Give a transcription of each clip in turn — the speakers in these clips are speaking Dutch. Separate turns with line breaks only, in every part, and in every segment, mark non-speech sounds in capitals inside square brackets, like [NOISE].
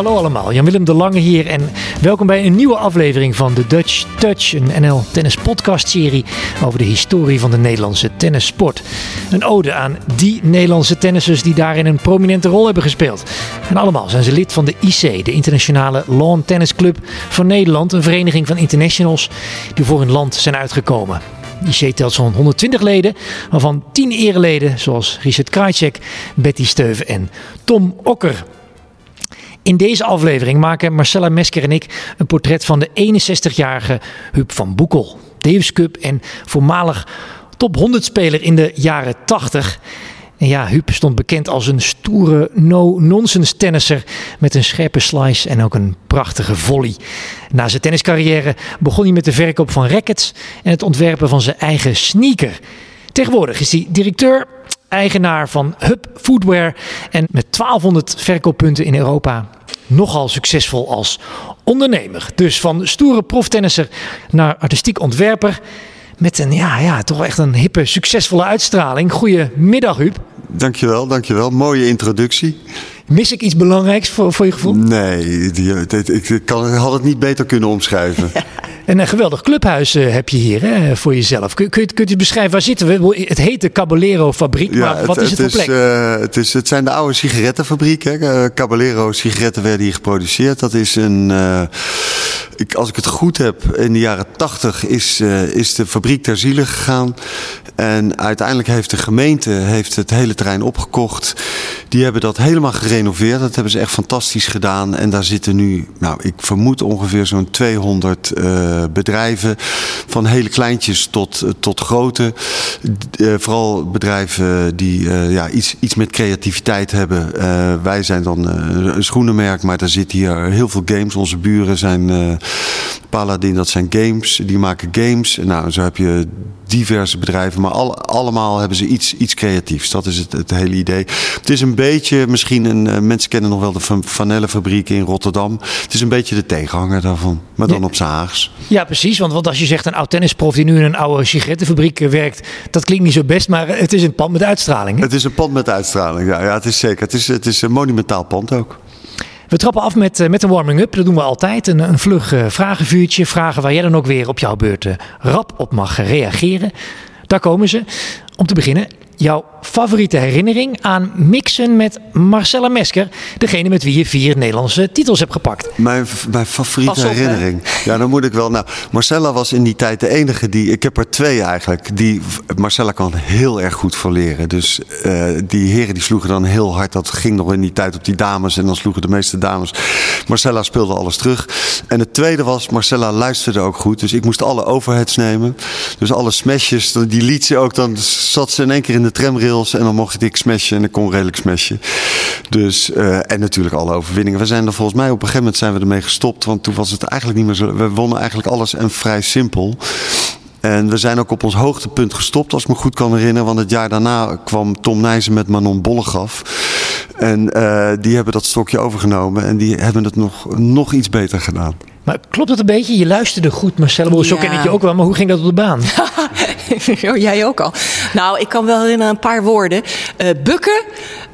Hallo allemaal, Jan-Willem de Lange hier en welkom bij een nieuwe aflevering van de Dutch Touch, een NL Tennis podcast serie over de historie van de Nederlandse tennissport. Een ode aan die Nederlandse tennissers die daarin een prominente rol hebben gespeeld. En allemaal zijn ze lid van de IC, de Internationale Lawn Tennis Club van Nederland, een vereniging van internationals die voor hun land zijn uitgekomen. IC telt zo'n 120 leden, waarvan 10 ereleden zoals Richard Krajcek, Betty Steuven en Tom Okker. In deze aflevering maken Marcella Mesker en ik een portret van de 61-jarige Huub van Boekel. Davis Cup en voormalig top 100 speler in de jaren 80. En ja, Huub stond bekend als een stoere no-nonsense tennisser met een scherpe slice en ook een prachtige volley. Na zijn tenniscarrière begon hij met de verkoop van rackets en het ontwerpen van zijn eigen sneaker. Tegenwoordig is hij directeur eigenaar van Hub Footwear en met 1200 verkooppunten in Europa nogal succesvol als ondernemer. Dus van stoere proftennisser naar artistiek ontwerper met een ja, ja, toch echt een hippe, succesvolle uitstraling. Goedemiddag, Huub.
Dankjewel, dankjewel. Mooie introductie.
Mis ik iets belangrijks voor, voor je gevoel?
Nee, die, ik kan, had het niet beter kunnen omschrijven. [LAUGHS]
En een geweldig clubhuis uh, heb je hier hè, voor jezelf. Kun, kun, je, kun je beschrijven, waar zitten we? Het heet de Caballero Fabriek,
ja,
maar wat
het,
is het, voor plek?
Uh, het, is, het zijn de oude sigarettenfabrieken. Uh, Caballero sigaretten werden hier geproduceerd. Dat is een, ik, als ik het goed heb, in de jaren tachtig is, is de fabriek ter ziele gegaan. En uiteindelijk heeft de gemeente heeft het hele terrein opgekocht. Die hebben dat helemaal gerenoveerd. Dat hebben ze echt fantastisch gedaan. En daar zitten nu, nou, ik vermoed ongeveer zo'n 200 uh, bedrijven. Van hele kleintjes tot, tot grote. Uh, vooral bedrijven die uh, ja, iets, iets met creativiteit hebben. wij zijn dan een schoenenmerk, maar daar zitten hier heel veel games. Onze buren zijn Paladin, dat zijn games. Die maken games. Nou, zo heb je diverse bedrijven, maar al, allemaal hebben ze iets, iets creatiefs. Dat is het, het hele idee. Het is een beetje, misschien, een, uh, mensen kennen nog wel de Vanellenfabriek in Rotterdam. Het is een beetje de tegenhanger daarvan, maar dan
Ja.
op z'n Haags.
Ja, precies. Want, want als je zegt een oud tennisprof die nu in een oude sigarettenfabriek eh, werkt, dat klinkt niet zo best, maar eh, het is een pand met uitstraling. hè?
Het is een pand met uitstraling, ja, ja het is zeker. Het is, het is een monumentaal pand ook.
We trappen af met, eh, met een warming-up. Dat doen we altijd. Een, een vlug eh, vragenvuurtje. Vragen waar jij dan ook weer op jouw beurt eh, rap op mag reageren. Daar komen ze. Om te beginnen, jouw favoriete herinnering aan mixen met Marcella Mesker. Degene met wie je vier Nederlandse titels hebt gepakt.
Mijn, mijn favoriete
hè.
herinnering. Ja, dan moet ik wel. Nou, Marcella was in die tijd de enige die. Ik heb er twee eigenlijk. Die, Marcella kan heel erg goed leren. Dus eh, die heren die sloegen dan heel hard. Dat ging nog in die tijd op die dames. En dan sloegen de meeste dames. Marcella speelde alles terug. En het tweede was, Marcella luisterde ook goed. Dus ik moest alle overheads nemen. Dus alle smashes, die liet ze ook. Dan zat ze in één keer in de tramrails. En dan mocht ik smashen. En ik kon redelijk smashen. Dus, eh, en natuurlijk alle overwinningen. We zijn er volgens mij op een gegeven moment zijn we ermee gestopt. Want toen was het eigenlijk niet meer zo. We wonnen eigenlijk alles en vrij simpel. En we zijn ook op ons hoogtepunt gestopt, als ik me goed kan herinneren. Want het jaar daarna kwam Tom Nijzen met Manon Bollegaf. En eh, die hebben dat stokje overgenomen. En die hebben het nog, nog iets beter gedaan.
Maar klopt het een beetje? Je luisterde goed, Marcella. Zo
Ja.
ken ik je ook wel. Maar hoe ging dat op de baan? [LAUGHS]
Oh, jij ook al. Nou, ik kan wel herinneren een paar woorden. Eh, bukken,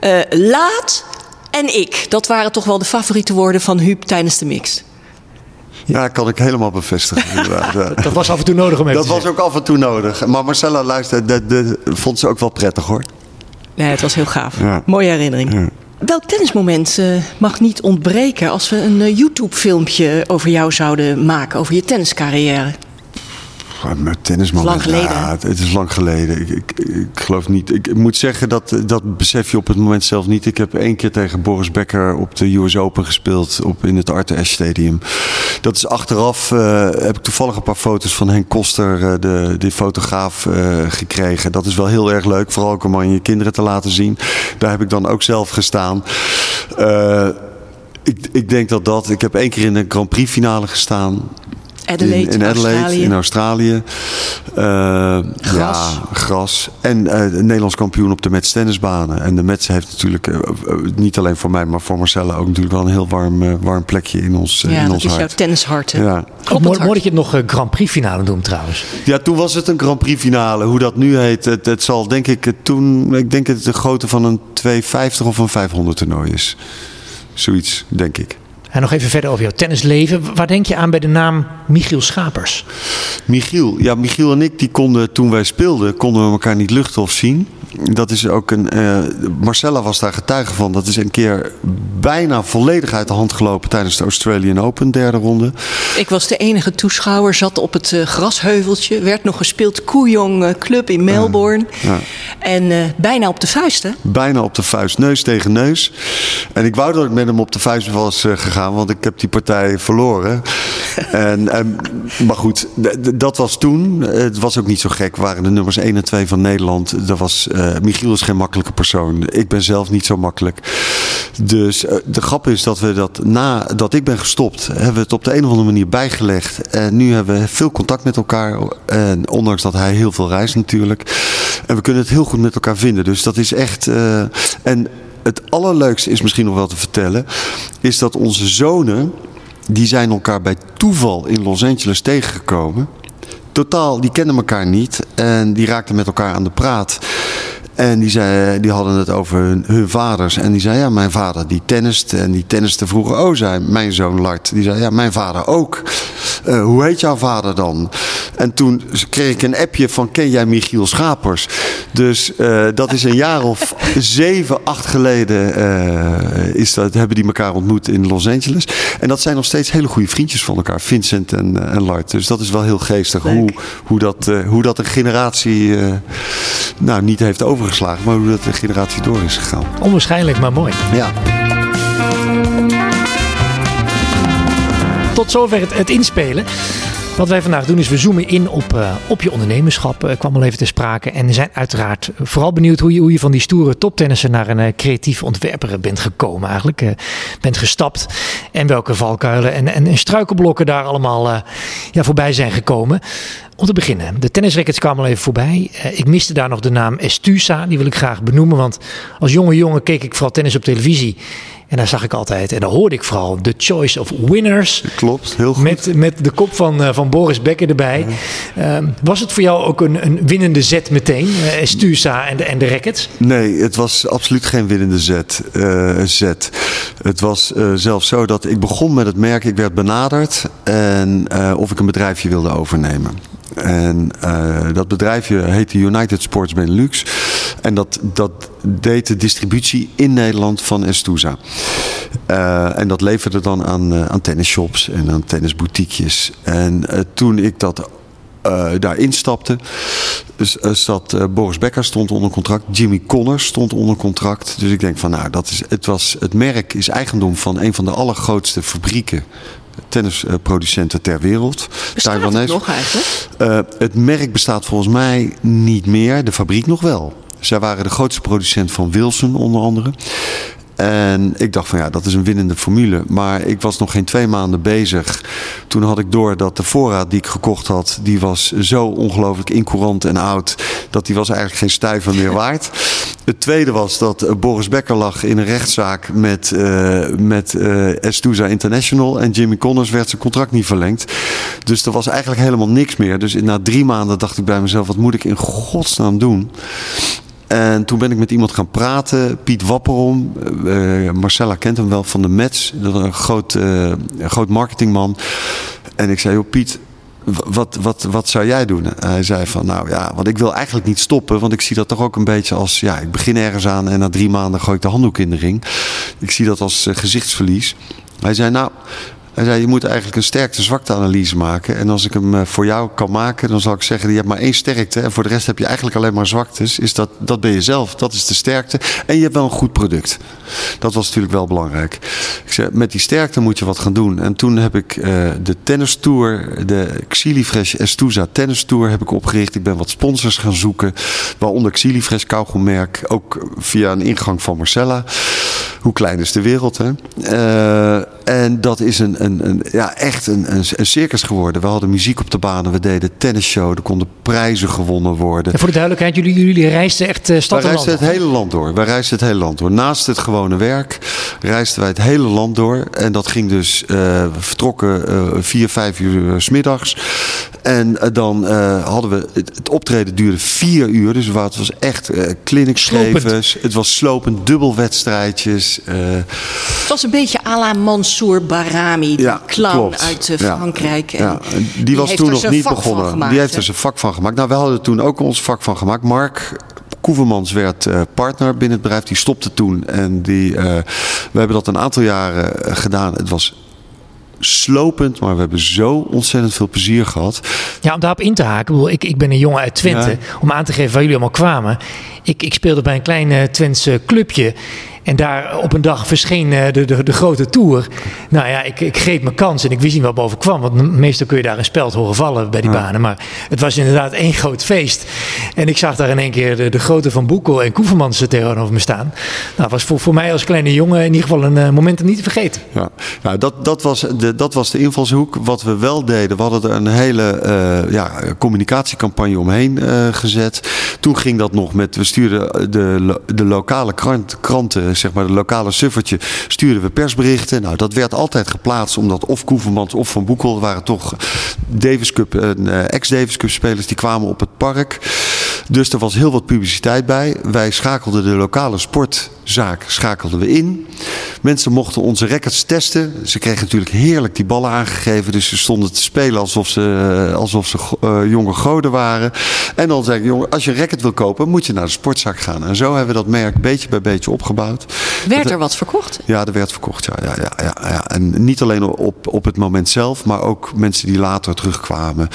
eh, laat en ik. Dat waren toch wel de favoriete woorden van Huub tijdens de mix.
Ja, kan ik helemaal bevestigen. [LAUGHS] inderdaad.
Dat was af en toe nodig om even
Dat
te
was ook af en toe nodig. Maar Marcella luisterde, dat, dat vond ze ook wel prettig hoor.
Nee, het was heel gaaf.
Ja.
Mooie herinnering. Welk tennismoment eh, mag niet ontbreken als we een eh, YouTube-filmpje over jou zouden maken, over je tenniscarrière?
Ja, Mijn tennismoment.
Lang geleden,
Ja, het, het is lang geleden. Ik, ik, ik geloof niet. Ik moet zeggen dat dat besef je op het moment zelf niet. Ik heb één keer tegen Boris Becker op de US Open gespeeld op, in het Arthur Ashe Stadium. Dat is achteraf. eh, heb ik toevallig een paar foto's van Henk Koster, eh, de, de fotograaf, eh, gekregen. Dat is wel heel erg leuk. Vooral ook om aan je kinderen te laten zien. Daar heb ik dan ook zelf gestaan. Ik, ik denk dat dat. Ik heb één keer in de Grand Prix finale gestaan.
Adelaide,
in, in Adelaide,
Australië.
in Australië. Eh,
Gras.
Ja, gras. En eh, Nederlands kampioen op de Mets tennisbanen. En de Mets heeft natuurlijk, eh, eh, niet alleen voor mij, maar voor Marcella ook natuurlijk wel een heel warm, eh, warm plekje in ons, eh,
ja,
in
dat
ons
is jouw
hart.
tennishart.
Ja.
Ook mooi, mooi
hart.
dat je het nog eh, Grand Prix finale noemt trouwens.
ja, toen was het een Grand Prix finale. Hoe dat nu heet, het, het zal denk ik eh, toen, ik denk dat het de grootte van een 250 of een 500 toernooi is. Zoiets, denk ik.
En nog even verder over jouw tennisleven. Waar denk je aan bij de naam Michiel Schapers?
Michiel, ja, Michiel en ik die konden toen wij speelden, konden we elkaar niet luchten of zien. Dat is ook een. Uh, Marcella was daar getuige van. Dat is een keer bijna volledig uit de hand gelopen tijdens de Australian Open, derde ronde.
Ik was de enige toeschouwer, zat op het uh, grasheuveltje. Werd nog gespeeld Koejong uh, Club in Melbourne. Ja. En bijna op de vuist, hè?
Bijna op de vuist, neus tegen neus. En ik wou dat ik met hem op de vuist was gegaan, want ik heb die partij verloren. [LAUGHS] en, en, maar goed, dat was toen. Het was ook niet zo gek. Waren de nummers 1 en 2 van Nederland. Dat was uh, Michiel is geen makkelijke persoon. Ik ben zelf niet zo makkelijk. Dus uh, de grap is dat we dat nadat ik ben gestopt, hebben we het op de een of andere manier bijgelegd. En nu hebben we veel contact met elkaar. En ondanks dat hij heel veel reist natuurlijk. En we kunnen het heel goed met elkaar vinden. Dus dat is echt. Uh, en het allerleukste is misschien nog wel te vertellen, is dat onze zonen, die zijn elkaar bij toeval in Los Angeles tegengekomen. Totaal, die kennen elkaar niet en die raakten met elkaar aan de praat. En die, zei, die hadden het over hun, hun, vaders. En die zei, ja, mijn vader die tennist. En die tenniste vroeger, oh, zei mijn zoon Lart. Die zei, ja, mijn vader ook. Uh, hoe heet jouw vader dan? En toen kreeg ik een appje van, ken jij Michiel Schapers? Dus uh, dat is een jaar of [LAUGHS] zeven, acht geleden uh, is dat, hebben die elkaar ontmoet in Los Angeles. En dat zijn nog steeds hele goede vriendjes van elkaar, Vincent en, en Lart. Dus dat is wel heel geestig hoe, hoe, dat, hoe dat een generatie nou, niet heeft over overgeslagen, maar hoe dat de generatie door is gegaan.
Onwaarschijnlijk, maar mooi.
Ja.
Tot zover het, het inspelen. Wat wij vandaag doen is we zoomen in op, uh, op je ondernemerschap. Uh, kwam al even te sprake. En zijn uiteraard vooral benieuwd hoe je, hoe je van die stoere toptennissen naar een uh, creatief ontwerper bent gekomen eigenlijk. bent gestapt. En welke valkuilen en, en, en struikelblokken daar allemaal ja, voorbij zijn gekomen. Om te beginnen, de tennisrackets kwamen al even voorbij. Ik miste daar nog de naam Estusa, die wil ik graag benoemen. Want als jonge jongen keek ik vooral tennis op televisie. En daar zag ik altijd, en daar hoorde ik vooral, The Choice of Winners.
Klopt, heel goed.
Met, met de kop van, uh, van Boris Becker erbij. Ja. Uh, was het voor jou ook een, een winnende zet meteen, uh, Estusa en de, en de rackets?
Nee, het was absoluut geen winnende zet. zet. Het was zelfs zo dat ik begon met het merk, ik werd benaderd. En of ik een bedrijfje wilde overnemen. En uh, dat bedrijfje heette United Sports Benelux. En dat, dat deed de distributie in Nederland van Estusa. Uh, en dat leverde dan aan, uh, aan tennisshops en aan tennisboutiquejes. En toen ik dat uh, daar instapte, zat uh, Boris Becker stond onder contract, Jimmy Connors stond onder contract. Dus ik denk van nou, dat is, het, was, het merk is eigendom van een van de allergrootste fabrieken tennisproducenten ter wereld.
Bestaat het nog eigenlijk?
Uh, het merk bestaat volgens mij niet meer, de fabriek nog wel. Zij waren de grootste producent van Wilson onder andere. En ik dacht van ja, dat is een winnende formule. Maar ik was nog geen twee maanden bezig. Toen had ik door dat de voorraad die ik gekocht had, die was zo ongelooflijk incourant en oud, dat die was eigenlijk geen stuiver meer [LAUGHS] waard. Het tweede was dat eh, Boris Becker lag in een rechtszaak met, uh, met uh, Estuza International. En Jimmy Connors werd zijn contract niet verlengd. Dus er was eigenlijk helemaal niks meer. Dus na drie maanden dacht ik bij mezelf, wat moet ik in godsnaam doen? En toen ben ik met iemand gaan praten, Piet Wapperom. Uh, Marcella kent hem wel van de Mets, dat is een groot, een groot marketingman. En ik zei, joh Piet, wat, wat, wat zou jij doen? Hij zei van, nou ja, want ik wil eigenlijk niet stoppen. Want ik zie dat toch ook een beetje als, ja, ik begin ergens aan en na drie maanden gooi ik de handdoek in de ring. Ik zie dat als gezichtsverlies. Hij zei, nou, hij zei, je moet eigenlijk een sterkte-zwakte-analyse maken. En als ik hem eh, voor jou kan maken, dan zal ik zeggen, je hebt maar één sterkte. En voor de rest heb je eigenlijk alleen maar zwaktes. Is dat, dat ben je zelf, dat is de sterkte. En je hebt wel een goed product. Dat was natuurlijk wel belangrijk. Ik zei, met die sterkte moet je wat gaan doen. En toen heb ik uh, de tennis tour, de Xilifresh Estuza tennis tour heb ik opgericht. Ik ben wat sponsors gaan zoeken. Waaronder Xilifresh kauwgommerk. Ook via een ingang van Marcella. Hoe klein is de wereld, hè? Uh, en dat is een, een, een ja, echt een, een, circus geworden. We hadden muziek op de banen, we deden tennisshow, er konden prijzen gewonnen worden.
En voor de duidelijkheid, jullie, jullie reisden echt uh, stad
Wij reisden het hele land door. Wij reisden het hele land door. Naast het gewone werk reisden wij het hele land door. En dat ging dus, uh, we vertrokken uh, vier, vijf uur s middags. En dan hadden we, het, het, optreden duurde vier uur. Dus het was echt clinicschevers. Het was slopend, dubbelwedstrijdjes.
Het was een beetje à la Mans Mansour Barami, die
Ja,
clown
klopt.
uit eh,
Ja.
Frankrijk. En
Ja, die, was toen nog niet begonnen.
gemaakt,
die heeft
hè?
er zijn vak van gemaakt. Nou, we hadden toen ook ons vak van gemaakt. Mark Koevermans werd eh, partner binnen het bedrijf. Die stopte toen. En die, eh, we hebben dat een aantal jaren eh, gedaan. Het was slopend, maar we hebben zo ontzettend veel plezier gehad.
Ja, om daarop in te haken. Ik, bedoel, ik, ik ben een jongen uit Twente.
Ja.
Om aan te geven waar jullie allemaal kwamen. Ik, ik speelde bij een klein eh, Twentse clubje. En daar op een dag verscheen eh, de, de, de grote tour. Nou ja, ik, ik greep mijn kans en ik wist niet wat boven kwam. Want meestal kun je daar een speld horen vallen bij die banen. Maar het was inderdaad één groot feest. En ik zag daar in één keer de, de grote Van Boekel en Koevermans tegenover me staan. Nou, was voor, voor mij als kleine jongen in ieder geval een eh, moment om niet te vergeten.
Ja, nou, dat, dat, was de, dat was de invalshoek. Wat we wel deden, we hadden er een hele eh, ja, communicatiecampagne omheen gezet. Toen ging dat nog met, we stuurden de, de lokale krant, kranten, zeg maar de lokale suffertje, stuurden we persberichten. Nou, dat werd altijd geplaatst, omdat of Koevermans of Van Boekel waren toch Davis Cup en eh, ex-Davis Cup spelers, die kwamen op het park. Dus er was heel wat publiciteit bij. Wij schakelden de lokale sportzaak schakelden we in. Mensen mochten onze records testen. Ze kregen natuurlijk heerlijk die ballen aangegeven. Dus ze stonden te spelen alsof ze, alsof ze eh, jonge goden waren. En dan zei ik, jongen, als je een record wil kopen, moet je naar de sportzaak gaan. En zo hebben we dat merk beetje bij beetje opgebouwd.
Werd er wat verkocht?
Ja, er werd verkocht. Ja, ja, ja, ja, ja. En niet alleen op, op het moment zelf, maar ook mensen die later terugkwamen.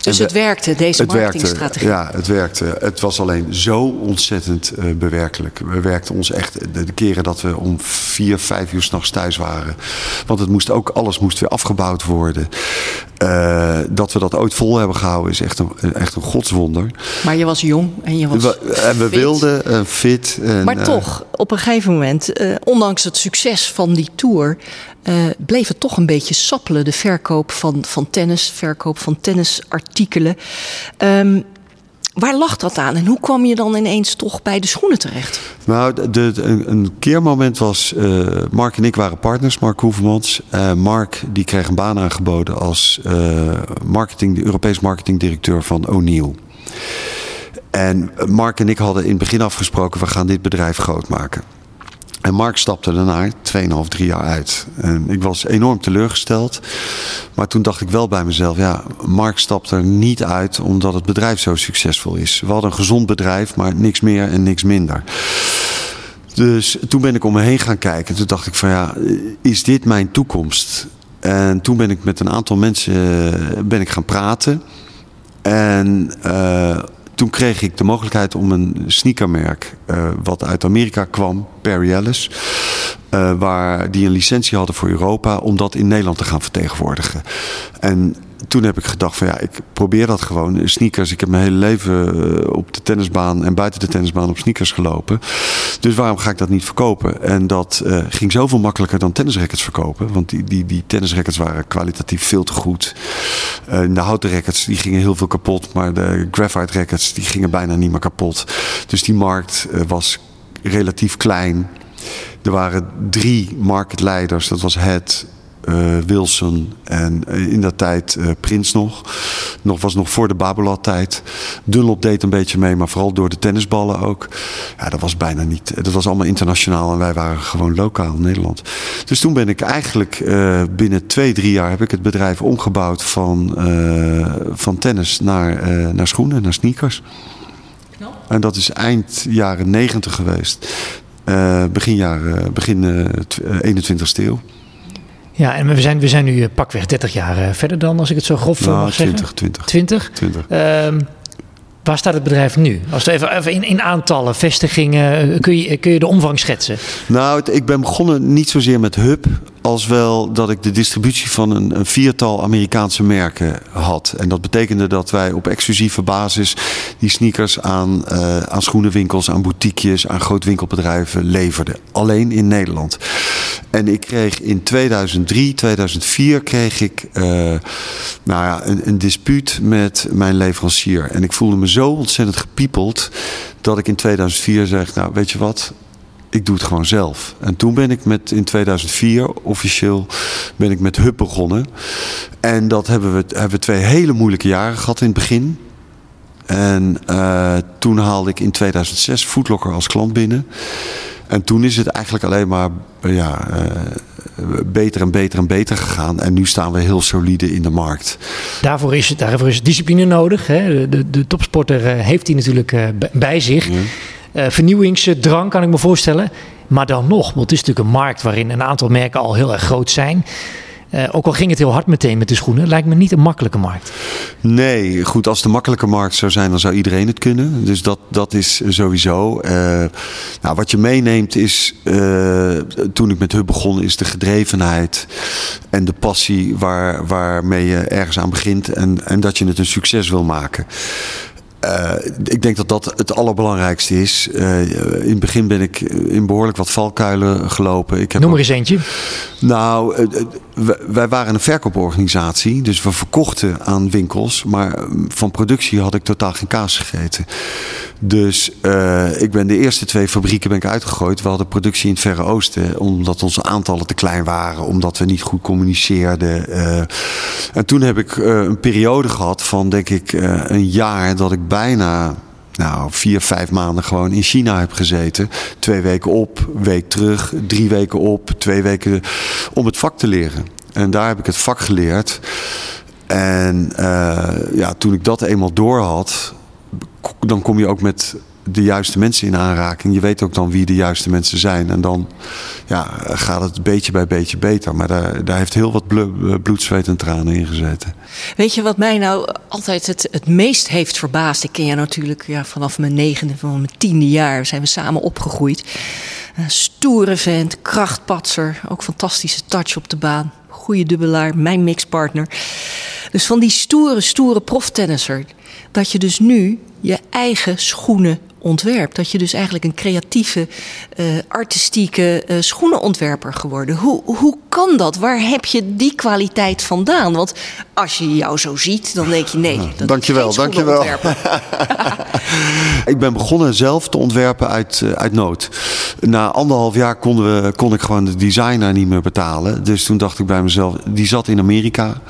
Dus het
we-
werkte, deze
het werkte,
marketingstrategie.
ja, het werkte. Het was alleen zo ontzettend eh, bewerkelijk. We werkten ons echt de, de keren dat we om vier, vijf uur s'nachts thuis waren. Want het moest ook, alles moest weer afgebouwd worden. Eh, dat we dat ooit vol hebben gehouden is echt een, echt een godswonder.
Maar je was jong en je was
We, en we
fit.
wilden eh, fit. En,
Maar
eh,
toch, op een gegeven moment, ondanks het succes van die tour, bleef het toch een beetje sappelen. De verkoop van, van tennis, verkoop van tennisartikelen. Ehm, waar lag dat aan en hoe kwam je dan ineens toch bij de schoenen terecht?
Nou, de, een, keermoment was, eh, Mark en ik waren partners, Mark Hoevermans. Eh, Mark die kreeg een baan aangeboden als eh, marketing, de Europees marketingdirecteur van O'Neill. En Mark en ik hadden in het begin afgesproken, we gaan dit bedrijf groot maken. En Mark stapte daarna 2,5, 3 jaar uit. En ik was enorm teleurgesteld. Maar toen dacht ik wel bij mezelf, ja, Mark stapt er niet uit omdat het bedrijf zo succesvol is. We hadden een gezond bedrijf, maar niks meer en niks minder. Dus toen ben ik om me heen gaan kijken. Toen dacht ik van ja, is dit mijn toekomst? En toen ben ik met een aantal mensen eh, ben ik gaan praten. En eh, toen kreeg ik de mogelijkheid om een sneakermerk eh, wat uit Amerika kwam, Perry Ellis. eh, waar die een licentie hadden voor Europa om dat in Nederland te gaan vertegenwoordigen. En toen heb ik gedacht van ja, ik probeer dat gewoon. Sneakers, ik heb mijn hele leven eh, op de tennisbaan en buiten de tennisbaan op sneakers gelopen. Dus waarom ga ik dat niet verkopen? En dat eh, ging zoveel makkelijker dan tennisrackets verkopen. Want die, die, die tennisrackets waren kwalitatief veel te goed. Eh, de houten rackets die gingen heel veel kapot. Maar de graphite rackets die gingen bijna niet meer kapot. Dus die markt was relatief klein. Er waren drie marktleiders. Dat was Het, eh, Wilson en eh, in dat tijd eh, Prins nog. Nog was nog voor de Babolat tijd. Dunlop deed een beetje mee, maar vooral door de tennisballen ook. Ja, dat was bijna niet. Dat was allemaal internationaal en wij waren gewoon lokaal in Nederland. Dus toen ben ik eigenlijk binnen twee, drie jaar heb ik het bedrijf omgebouwd van, van tennis naar, naar schoenen, naar sneakers. En dat is eind jaren negentig geweest. Begin jaren, begin eh, tw- eh, 21ste eeuw.
Ja, en we zijn, we zijn nu eh, pakweg 30 jaar eh, verder dan, als ik het zo grof eh,
Nou,
mag zeggen.
20, 20.
20?
20.
Ehm, waar staat het bedrijf nu? Als we even, even in, in aantallen, vestigingen, kun je, kun je de omvang schetsen?
Nou, ik ben begonnen niet zozeer met Hub, als wel dat ik de distributie van een, een viertal Amerikaanse merken had. En dat betekende dat wij op exclusieve basis die sneakers aan, eh, aan schoenenwinkels, aan boutiquejes, aan grootwinkelbedrijven leverden. Alleen in Nederland. En ik kreeg in 2003, 2004 kreeg ik eh, nou ja, een, een dispuut met mijn leverancier. En ik voelde me zo ontzettend gepiepeld dat ik in 2004 zeg, nou weet je wat, ik doe het gewoon zelf. En toen ben ik met, in 2004 officieel, ben ik met Hub begonnen. En dat hebben we, hebben we twee hele moeilijke jaren gehad in het begin. En eh, toen haalde ik in 2006 Foodlocker als klant binnen. En toen is het eigenlijk alleen maar eh, ja, eh, beter en beter en beter gegaan. En nu staan we heel solide in de markt.
Daarvoor is, daarvoor is discipline nodig. Hè? De, de, topsporter heeft die natuurlijk bij zich. Vernieuwingsdrang kan ik me voorstellen. Maar dan nog, want het is natuurlijk een markt waarin een aantal merken al heel erg groot zijn. Uh, ook al ging het heel hard meteen met de schoenen, lijkt me niet een makkelijke markt.
Nee, goed, als de makkelijke markt zou zijn, dan zou iedereen het kunnen. Dus dat, dat is sowieso. Uh, nou, wat je meeneemt is, toen ik met Hub begon, is de gedrevenheid en de passie waar, waarmee je ergens aan begint en, en dat je het een succes wil maken. Uh, ik denk dat dat het allerbelangrijkste is. Uh, in het begin ben ik in behoorlijk wat valkuilen gelopen. Ik
heb Noem er eens eentje.
Nou, wij waren een verkooporganisatie. Dus we verkochten aan winkels. Maar van productie had ik totaal geen kaas gegeten. Dus ik ben de eerste twee fabrieken ben ik uitgegooid. We hadden productie in het Verre Oosten. Omdat onze aantallen te klein waren. Omdat we niet goed communiceerden. en toen heb ik een periode gehad van denk ik een jaar dat ik bijna nou, vier, vijf maanden gewoon in China heb gezeten. Twee weken op, week terug, drie weken op, twee weken om het vak te leren. En daar heb ik het vak geleerd. En uh, ja, toen ik dat eenmaal door had, dan kom je ook met de juiste mensen in aanraking. Je weet ook dan wie de juiste mensen zijn. En dan ja, gaat het beetje bij beetje beter. Maar daar, daar heeft heel wat bloed, zweet en tranen in gezeten.
Weet je wat mij nou altijd het, het meest heeft verbaasd? Ik ken je natuurlijk ja, vanaf mijn negende, van mijn tiende jaar zijn we samen opgegroeid. Een stoere vent, krachtpatser, ook fantastische touch op de baan. Goede dubbelaar, mijn mixpartner. Dus van die stoere, stoere proftennisser. Dat je dus nu je eigen schoenen ontwerp. Dat je dus eigenlijk een creatieve, uh, artistieke uh, schoenenontwerper geworden. Hoe, hoe kan dat? Waar heb je die kwaliteit vandaan? Want als je jou zo ziet, dan denk je nee. Dat
dankjewel,
is
dankjewel. [LAUGHS] ik ben begonnen zelf te ontwerpen uit, uh, uit nood. Na anderhalf jaar konden we, kon ik gewoon de designer niet meer betalen. Dus toen dacht ik bij mezelf, die zat in Amerika.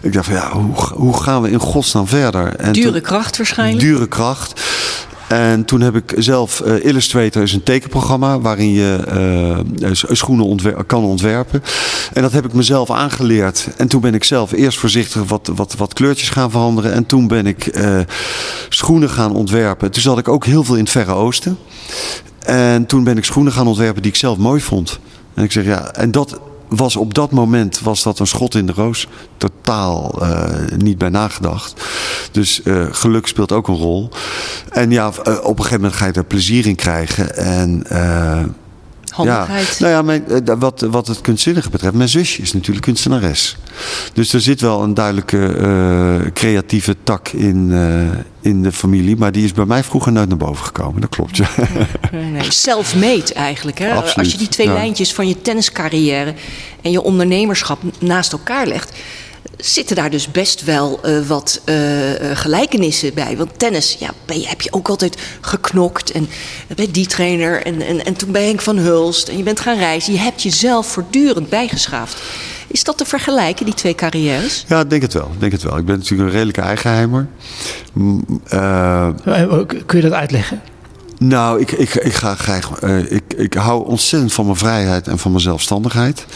Ik dacht van ja, hoe, hoe gaan we in godsnaam verder?
En dure kracht waarschijnlijk.
Dure kracht. En toen heb ik zelf uh, Illustrator is een tekenprogramma waarin je uh, schoenen ontwer kan ontwerpen. En dat heb ik mezelf aangeleerd. En toen ben ik zelf eerst voorzichtig wat, wat, wat kleurtjes gaan veranderen. En toen ben ik uh, schoenen gaan ontwerpen. Toen zat ik ook heel veel in het Verre Oosten. En toen ben ik schoenen gaan ontwerpen die ik zelf mooi vond. En ik zeg ja, en dat, was op dat moment was dat een schot in de roos. Totaal uh, niet bij nagedacht. Dus uh, geluk speelt ook een rol. En ja, uh, op een gegeven moment ga je er plezier in krijgen. En
Handigheid.
Ja, nou ja, mijn, wat, wat het kunstzinnige betreft, mijn zusje is natuurlijk kunstenares. Dus er zit wel een duidelijke uh, creatieve tak in, uh, in de familie. Maar die is bij mij vroeger nooit naar boven gekomen. Dat klopt, ja.
Nee, nee. Self-made eigenlijk. Hè?
Absoluut,
Als je die twee ja. lijntjes van je tenniscarrière en je ondernemerschap naast elkaar legt zitten daar dus best wel uh, wat uh, gelijkenissen bij. Want tennis ja, ben je, heb je ook altijd geknokt. En bij die trainer en, en, en toen bij Henk van Hulst. En je bent gaan reizen. Je hebt jezelf voortdurend bijgeschaafd. Is dat te vergelijken, die twee carrières?
Ja, ik denk het wel. Ik denk het wel. Ik ben natuurlijk een redelijke eigenheimer.
Uh, Kun je dat uitleggen?
Nou, ik, ik, ik, ga graag, uh, ik, ik hou ontzettend van mijn vrijheid en van mijn zelfstandigheid.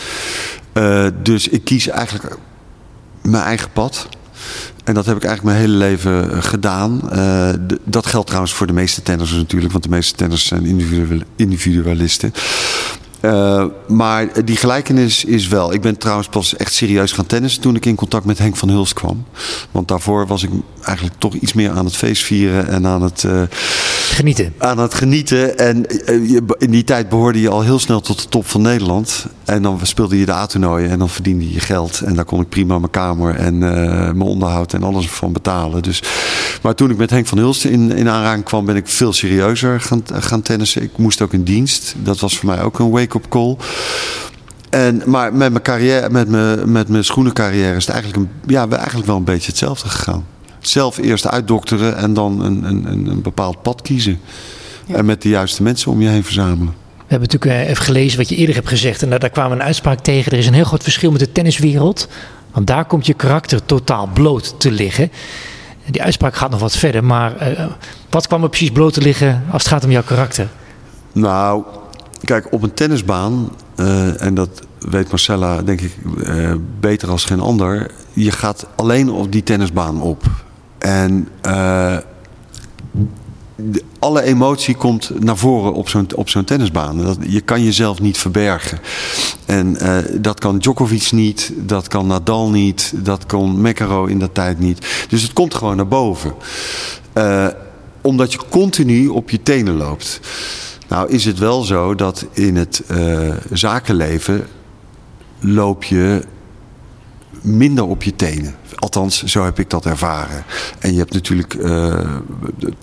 Uh, dus ik kies eigenlijk mijn eigen pad. En dat heb ik eigenlijk mijn hele leven eh, gedaan. Uh, dat geldt trouwens voor de meeste tennissers natuurlijk, want de meeste tennissers zijn individualisten. Uh, maar die gelijkenis is wel. Ik ben trouwens pas echt serieus gaan tennissen toen ik in contact met Henk van Hulst kwam. Want daarvoor was ik eigenlijk toch iets meer aan het feestvieren en aan het uh,
genieten.
Aan het genieten. En uh, in die tijd behoorde je al heel snel tot de top van Nederland. En dan speelde je de A-toernooien en dan verdiende je geld. En daar kon ik prima mijn kamer en mijn onderhoud en alles van betalen. Dus, maar toen ik met Henk van Hulst in, in aanraking kwam, ben ik veel serieuzer gaan, gaan tennissen. Ik moest ook in dienst. Dat was voor mij ook een wake op call. En, maar met mijn carrière, met mijn, met mijn schoenencarrière is het eigenlijk, een, ja, eigenlijk wel een beetje hetzelfde gegaan. Zelf eerst uitdokteren en dan een, een, een bepaald pad kiezen. Ja. En met de juiste mensen om je heen verzamelen.
We hebben natuurlijk eh, even gelezen wat je eerder hebt gezegd. En daar, daar kwam een uitspraak tegen. Er is een heel groot verschil met de tenniswereld. Want daar komt je karakter totaal bloot te liggen. Die uitspraak gaat nog wat verder. Maar uh, wat kwam er precies bloot te liggen als het gaat om jouw karakter?
Nou, Kijk, op een tennisbaan en dat weet Marcella denk ik beter als geen ander. Je gaat alleen op die tennisbaan op. En alle emotie komt naar voren op zo'n, op zo'n tennisbaan. Dat, je kan jezelf niet verbergen. En uh, dat kan Djokovic niet, dat kan Nadal niet, dat kon McEnroe in dat tijd niet. Dus het komt gewoon naar boven. Uh, omdat je continu op je tenen loopt. Nou is het wel zo dat in het zakenleven loop je minder op je tenen. Althans, zo heb ik dat ervaren. En je hebt natuurlijk uh,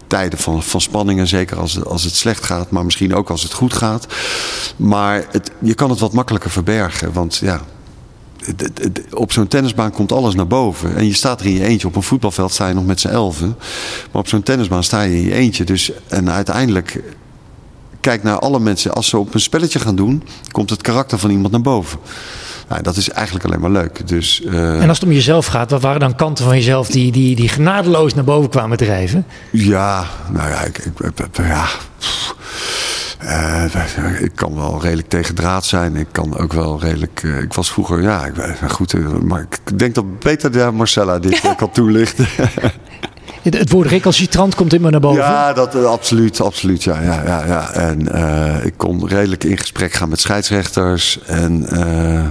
tijden van, van spanningen, zeker als, als het slecht gaat, maar misschien ook als het goed gaat. Maar het, je kan het wat makkelijker verbergen, want ja, op zo'n tennisbaan komt alles naar boven. En je staat er in je eentje. Op een voetbalveld sta je nog met z'n elfen. Maar op zo'n tennisbaan sta je in je eentje. Dus, en uiteindelijk, kijk naar alle mensen. Als ze op een spelletje gaan doen, komt het karakter van iemand naar boven. Nou, dat is eigenlijk alleen maar leuk. Dus, uh...
En als het om jezelf gaat, wat waren dan kanten van jezelf die, die, die genadeloos naar boven kwamen drijven?
Ja, nou ja, ik, ik, ja. Uh, ik kan wel redelijk tegen draad zijn. Ik kan ook wel redelijk. Uh, ik was vroeger, ja, ik, goed. maar ik denk dat beter de Marcella dit [LAUGHS] kan toelichten. [LAUGHS]
Het woord recalcitrant komt immer naar boven.
Ja, dat, uh, absoluut, absoluut. Ja, ja, ja, ja. En uh, ik kon redelijk in gesprek gaan met scheidsrechters. En uh,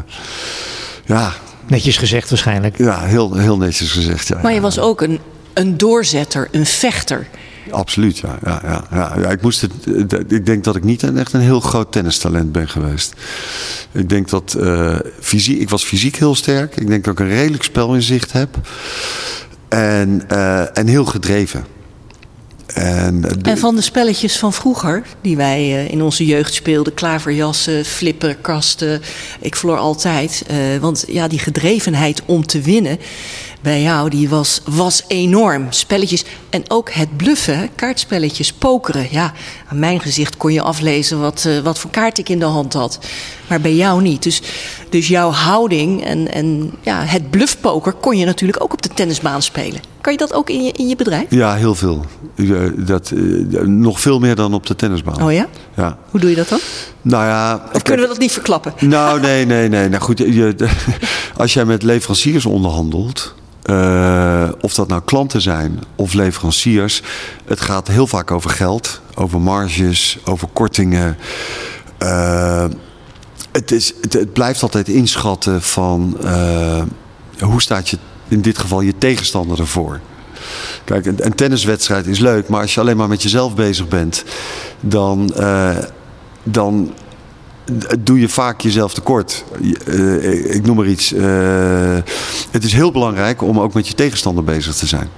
ja.
Netjes gezegd waarschijnlijk.
Ja, heel, heel netjes gezegd. Ja,
maar je was ook een, een doorzetter, een vechter.
Absoluut, ja. ja, ja, ja. ja ik, moest het, ik denk dat ik niet een, echt een heel groot tennistalent ben geweest. Ik denk dat uh, fysiek, ik was fysiek heel sterk. Ik denk dat ik een redelijk spel in zicht heb. En, uh, en heel gedreven.
En, de... en, van de spelletjes van vroeger, die wij uh, in onze jeugd speelden, klaverjassen, flipperkasten, ik verloor altijd. Want ja, die gedrevenheid om te winnen bij jou, die was, was enorm. Spelletjes en ook het bluffen, kaartspelletjes, pokeren. Ja, aan mijn gezicht kon je aflezen wat, uh, wat voor kaart ik in de hand had. Maar bij jou niet. Dus, dus jouw houding en, en ja, het bluffpoker kon je natuurlijk ook op de tennisbaan spelen. Kan je dat ook in je, in je bedrijf?
Ja, heel veel. Dat, uh, nog veel meer dan op de tennisbaan.
Oh ja?
Ja.
Hoe doe je dat dan?
Nou ja...
Of kunnen we dat niet verklappen?
Nou, nee, nee, nee. Nou goed, je, [LAUGHS] als jij met leveranciers onderhandelt... Uh, of dat nou klanten zijn of leveranciers. Het gaat heel vaak over geld, over marges, over kortingen. Uh, het, is, het, blijft altijd inschatten van uh, hoe staat je in dit geval je tegenstander ervoor. Kijk, een, een, tenniswedstrijd is leuk, maar als je alleen maar met jezelf bezig bent, dan, dan doe je vaak jezelf tekort. Uh, ik noem maar iets. Uh, het is heel belangrijk om ook met je tegenstander bezig te zijn.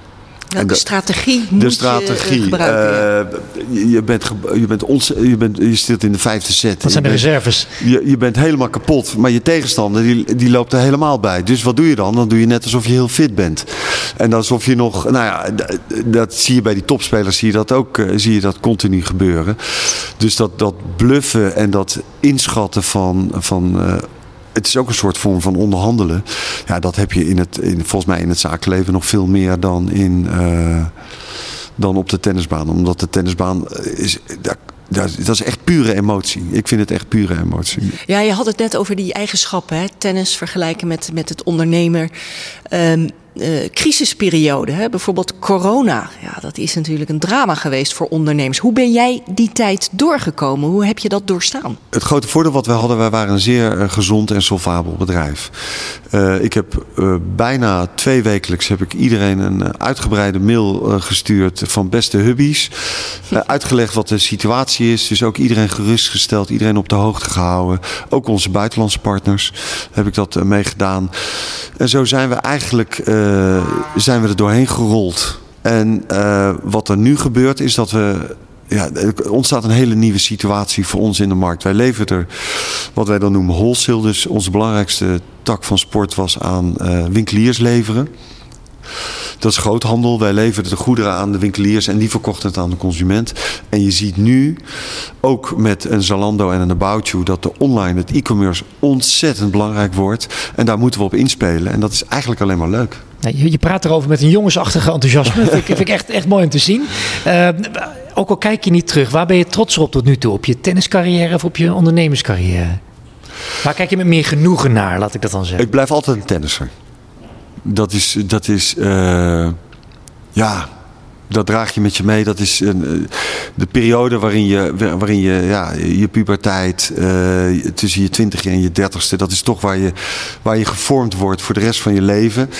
Welke de, strategie moet de strategie, je gebruiken?
Uh, je, bent, je, bent ons, je, bent, je zit in de vijfde set.
Wat zijn
de
reserves?
Je, je bent helemaal kapot, maar je tegenstander die, die loopt er helemaal bij. Dus wat doe je dan? Dan doe je net alsof je heel fit bent. En alsof je nog, nou ja, dat zie je bij die topspelers, zie je dat ook uh, zie je dat continu gebeuren. Dus dat, dat bluffen en dat inschatten van, van uh, het is ook een soort vorm van onderhandelen. Ja, dat heb je in het, in, volgens mij in het zakenleven nog veel meer dan, in, uh, dan op de tennisbaan. Omdat de tennisbaan is. Dat is echt pure emotie. Ik vind het echt pure emotie.
Ja, je had het net over die eigenschappen. Hè? Tennis vergelijken met, met het ondernemer. Um, uh, crisisperiode, hè? bijvoorbeeld corona. Ja, dat is natuurlijk een drama geweest voor ondernemers. Hoe ben jij die tijd doorgekomen? Hoe heb je dat doorstaan?
Het grote voordeel wat we hadden, wij waren een zeer uh, gezond en solvabel bedrijf. Uh, ik heb bijna twee wekelijks heb ik iedereen een uitgebreide mail gestuurd van beste hubbies. uitgelegd wat de situatie is. Dus ook iedereen gerustgesteld, iedereen op de hoogte gehouden. Ook onze buitenlandse partners heb ik dat meegedaan. En zo zijn we eigenlijk zijn we er doorheen gerold. En uh, wat er nu gebeurt is dat we ja, er ontstaat een hele nieuwe situatie voor ons in de markt. Wij leveren er wat wij dan noemen wholesale. Dus onze belangrijkste tak van sport was aan uh, winkeliers leveren. Dat is groothandel. Wij leverden de goederen aan de winkeliers en die verkochten het aan de consument. En je ziet nu, ook met een Zalando en een About You, dat de online, het e-commerce ontzettend belangrijk wordt. En daar moeten we op inspelen. En dat is eigenlijk alleen maar leuk.
Je, je praat erover met een jongensachtige enthousiasme. [LAUGHS] dat vind, vind ik echt, echt mooi om te zien. Uh, ook al kijk je niet terug, waar ben je trots op tot nu toe? Op je tenniscarrière of op je ondernemerscarrière? Waar kijk je met meer genoegen naar, laat ik dat dan zeggen?
Ik blijf altijd een tennisser. Dat is, dat is uh, ja, dat draag je met je mee. Dat is een, eh, de periode waarin je, waarin je ja, je puberteit, uh, tussen je twintigste en je dertigste, dat is toch waar je, waar je gevormd wordt voor de rest van je leven.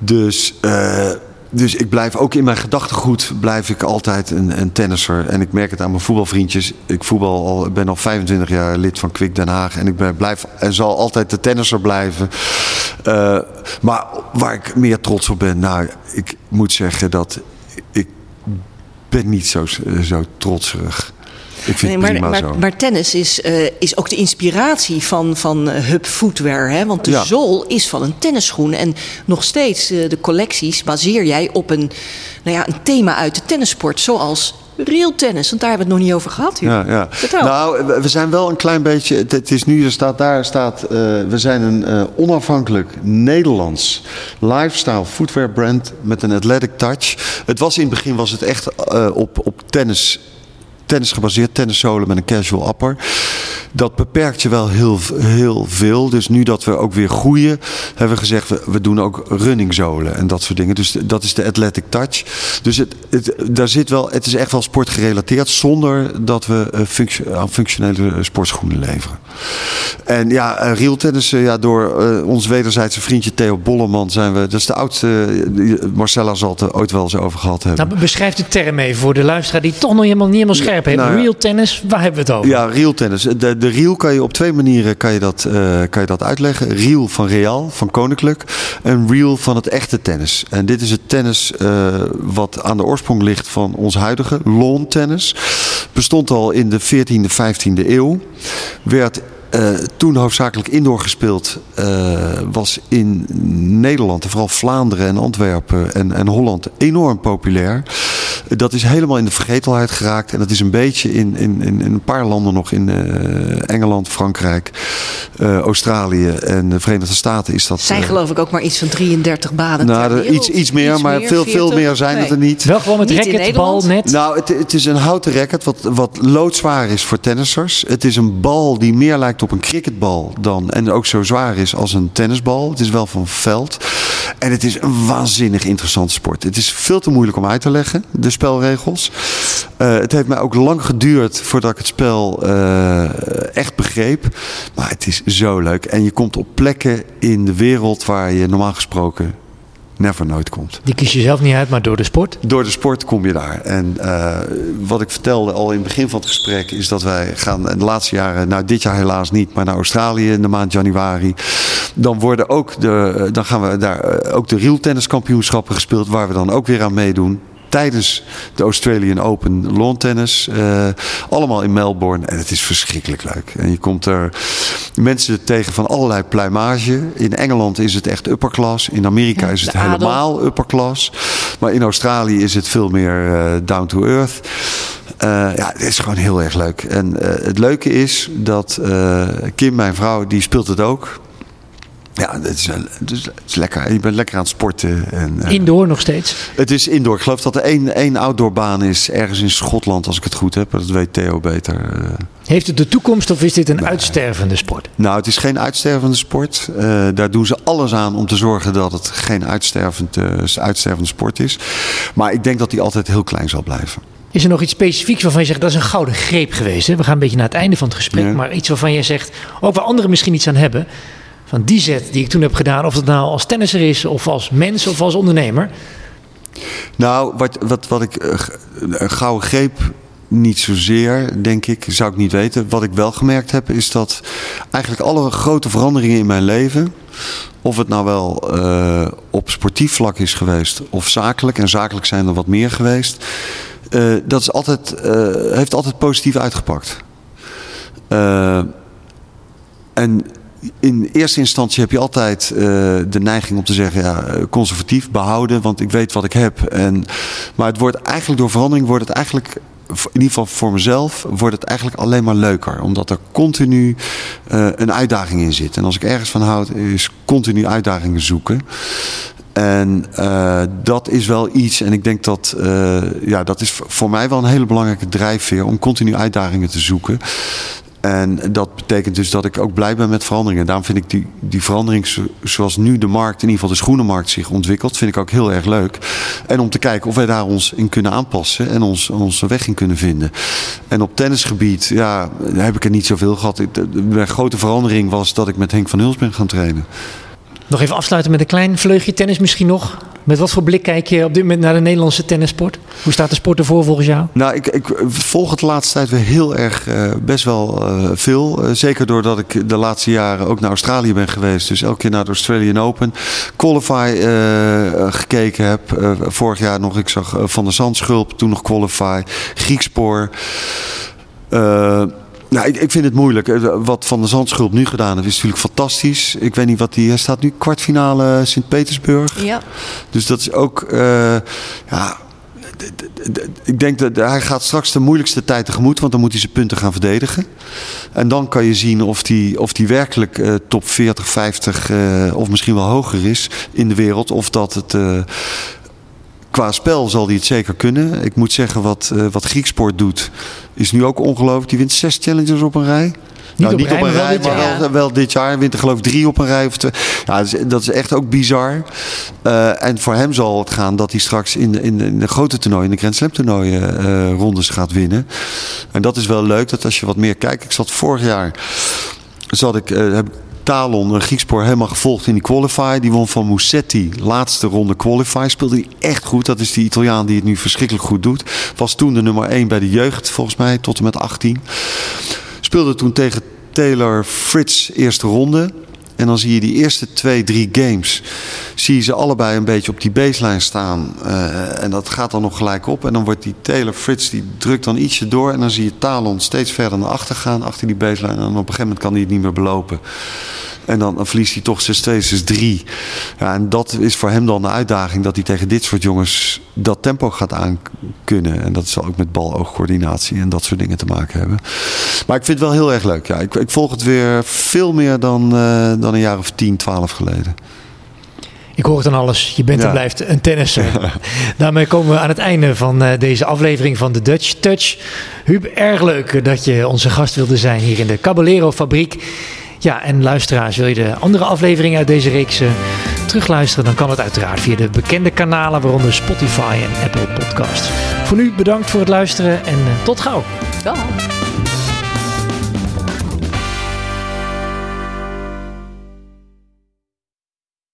Dus. Uh, dus ik blijf ook in mijn gedachtegoed blijf ik altijd een, een, tennisser. En ik merk het aan mijn voetbalvriendjes. Ik voetbal al, ben al 25 jaar lid van Kwik Den Haag. En ik blijf en zal altijd de tennisser blijven. Maar waar ik meer trots op ben, nou, ik moet zeggen dat ben niet zo, zo trotserig. Ik vind
nee,
maar,
maar,
zo.
maar, tennis is, uh, is ook de inspiratie van, van uh, Hub Footwear. Hè? Want de
Ja.
zool is van een tennisschoen. En nog steeds uh, de collecties baseer jij op een, nou ja, een thema uit de tennissport. Zoals real tennis. Want daar hebben we het nog niet over gehad hier.
Ja, ja.
Vertel.
Nou, we- zijn wel een klein beetje. Het, is nu, er staat daar, staat. eh, we zijn een eh, onafhankelijk Nederlands lifestyle footwear brand met een athletic touch. Het was in het begin was het echt eh, op, op tennis. Tennis gebaseerd, tenniszolen met een casual upper. Dat beperkt je wel heel, heel veel. Dus nu dat we ook weer groeien, hebben we gezegd, we, we doen ook runningzolen en dat soort dingen. Dus dat is de athletic touch. Dus het, het, daar zit wel, het is echt wel sportgerelateerd, zonder dat we eh, functio- aan functionele sportschoenen leveren. En ja, eh, real tennis, eh, ja, door ons wederzijdse vriendje Theo Bolleman zijn we, dat is de oudste, Marcella zal het er ooit wel eens over gehad hebben.
Nou, beschrijf de term even voor de luisteraar die toch nog helemaal niet helemaal scherp heeft.
nou.
Real tennis, waar hebben we het over?
Ja, real tennis. De, de reel kan je op twee manieren kan je dat, eh, kan je dat uitleggen. Real van Real, van Koninklijk. En real van het echte tennis. En dit is het tennis eh, wat aan de oorsprong ligt van ons huidige lawn tennis. Bestond al in de 14e, 15e eeuw. Werd eh, toen hoofdzakelijk indoor gespeeld. was in Nederland, vooral Vlaanderen en Antwerpen en, en Holland enorm populair. Dat is helemaal in de vergetelheid geraakt. En dat is een beetje in, in, in, een paar landen nog. In eh, Engeland, Frankrijk, eh, Australië en de Verenigde Staten is dat...
zijn
eh,
geloof ik ook maar iets van 33 banen
nou, er- iets, iets meer, maar veel, veel
40?
meer zijn het er
Nee.
niet.
Wel gewoon met
Niet in
racket, bal,
Nederland?
net.
Nou, het, het is een houten racket wat, wat loodzwaar is voor tennissers. Het is een bal die meer lijkt op een cricketbal dan. En ook zo zwaar is als een tennisbal. Het is wel van veld. En het is een waanzinnig interessante sport. Het is veel te moeilijk om uit te leggen, de spelregels. Eh, het heeft mij ook lang geduurd voordat ik het spel eh, echt begreep. Maar het is zo leuk. En je komt op plekken in de wereld waar je normaal gesproken never nooit komt.
Die kies je zelf niet uit, maar door de sport.
Door de sport kom je daar. En eh, wat ik vertelde al in het begin van het gesprek is dat wij gaan in de laatste jaren, nou dit jaar helaas niet, maar naar Australië in de maand januari. Dan worden ook de, dan gaan we daar ook de real tenniskampioenschappen gespeeld, waar we dan ook weer aan meedoen. Tijdens de Australian Open lawn tennis. eh, allemaal in Melbourne. En het is verschrikkelijk leuk. En je komt er mensen tegen van allerlei pluimage. In Engeland is het echt upper class. In Amerika
Ja,
is het
adel.
helemaal upper class. Maar in Australië is het veel meer eh, down to earth. Eh, ja, het is gewoon heel erg leuk. En het leuke is dat Kim, mijn vrouw, die speelt het ook. Ja, het is, het is, het is lekker. Je bent lekker aan het sporten. En, eh,
Indoor nog steeds.
het is indoor. Ik geloof dat er één, één outdoorbaan is ergens in Schotland, als ik het goed heb. Dat weet Theo beter. Eh,
Heeft het de toekomst of is dit een uitstervende sport?
Nou, het is geen uitstervende sport. Eh, daar doen ze alles aan om te zorgen dat het geen uitstervend, eh, uitstervende sport is. Maar ik denk dat die altijd heel klein zal blijven.
Is er nog iets specifieks waarvan je zegt dat is een gouden greep geweest? Hè? We gaan een beetje naar het einde van het gesprek,
Ja.
maar iets waarvan je zegt, ook waar anderen misschien iets aan hebben. Van die zet die ik toen heb gedaan, of het nou als tennisser is, of als mens, of als ondernemer.
Nou, wat, wat, wat ik. eh, g- een gouden greep. Niet zozeer, denk ik, zou ik niet weten. Wat ik wel gemerkt heb, is dat eigenlijk alle grote veranderingen in mijn leven. Of het nou wel eh, op sportief vlak is geweest of zakelijk, en zakelijk zijn er wat meer geweest. eh, dat is altijd, eh, heeft altijd positief uitgepakt. Eh, en in eerste instantie heb je altijd eh, de neiging om te zeggen, ja, eh, conservatief behouden, want ik weet wat ik heb. En, maar het wordt eigenlijk door verandering wordt het eigenlijk, in ieder geval voor mezelf, wordt het eigenlijk alleen maar leuker. Omdat er continu eh, een uitdaging in zit. En als ik ergens van houd, is continu uitdagingen zoeken. En dat is wel iets, en ik denk dat ja, dat is voor mij wel een hele belangrijke drijfveer om continu uitdagingen te zoeken. En dat betekent dus dat ik ook blij ben met veranderingen. Daarom vind ik die, die verandering zoals nu de markt, in ieder geval de schoenenmarkt zich ontwikkelt, vind ik ook heel erg leuk. En om te kijken of wij daar ons in kunnen aanpassen en ons, onze weg in kunnen vinden. En op tennisgebied, ja, heb ik er niet zoveel gehad. De grote verandering was dat ik met Henk van Huls ben gaan trainen.
Nog even afsluiten met een klein vleugje tennis misschien nog. Met wat voor blik kijk je op dit moment naar de Nederlandse tennissport? Hoe staat de sport ervoor volgens jou?
Nou, ik, ik volg het de laatste tijd weer heel erg, uh, best wel uh, veel. Uh, zeker doordat ik de laatste jaren ook naar Australië ben geweest. Dus elke keer naar de Australian Open. Qualify gekeken heb. vorig jaar nog, ik zag Van der Zandschulp, toen nog Qualify. Griekspoor. Nou, ik, ik vind het moeilijk. Eh, wat Van der Zandschulp nu gedaan heeft, is natuurlijk fantastisch. Ik weet niet wat hij... Hij staat nu kwartfinale Sint-Petersburg.
Ja.
Dus dat is ook... Uh, ja, ik denk dat hij gaat straks de moeilijkste tijd tegemoet, want dan moet hij zijn punten gaan verdedigen. En dan kan je zien of hij of die werkelijk uh, top 40, 50 uh, of misschien wel hoger is in de wereld. Of dat het uh, qua spel zal hij het zeker kunnen. Ik moet zeggen, wat, uh, wat Grieksport doet, is nu ook ongelooflijk. Die wint zes challenges op een rij.
Niet nou, op niet op een rij,
maar wel, wel, wel, dit jaar. Wint er geloof ik drie op een rij. Of twee. Ja, dat is, dat is echt ook bizar. Uh, en voor hem zal het gaan dat hij straks in de, in in de grote toernooien, in de Grand Slam toernooien, uh, rondes gaat winnen. En dat is wel leuk, dat als je wat meer kijkt. Ik zat vorig jaar, zat ik, uh, heb Talon, een Griekspoor, helemaal gevolgd in die qualify. Die won van Musetti, laatste ronde qualify. Speelde hij echt goed. Dat is die Italiaan die het nu verschrikkelijk goed doet. Was toen de nummer 1 bij de jeugd, volgens mij, tot en met 18. Speelde toen tegen Taylor Fritz, eerste ronde. En dan zie je die eerste twee, drie games. Zie je ze allebei een beetje op die baseline staan. Uh, en dat gaat dan nog gelijk op. En dan wordt die Taylor Fritz, die drukt dan ietsje door. En dan zie je Talon steeds verder naar achter gaan. Achter die baseline. En op een gegeven moment kan hij het niet meer belopen. En dan, verliest hij toch 6-2, 6-3. Ja, en dat is voor hem dan de uitdaging dat hij tegen dit soort jongens dat tempo gaat aankunnen. En dat zal ook met bal-oogcoördinatie en dat soort dingen te maken hebben. Maar ik vind het wel heel erg leuk. Ja, ik, ik volg het weer veel meer dan, uh, dan een jaar of 10, 12 geleden.
Ik hoor het aan alles. Je bent ja. en blijft een tennisser. [LAUGHS] Daarmee komen we aan het einde van uh, deze aflevering van de Dutch Touch. Huub, erg leuk dat je onze gast wilde zijn hier in de Caballero Fabriek. Ja, en luisteraars, wil je de andere afleveringen uit deze reeks uh, terugluisteren? Dan kan het uiteraard via de bekende kanalen, waaronder Spotify en Apple Podcasts. Voor nu bedankt voor het luisteren en uh, tot gauw.
Dag.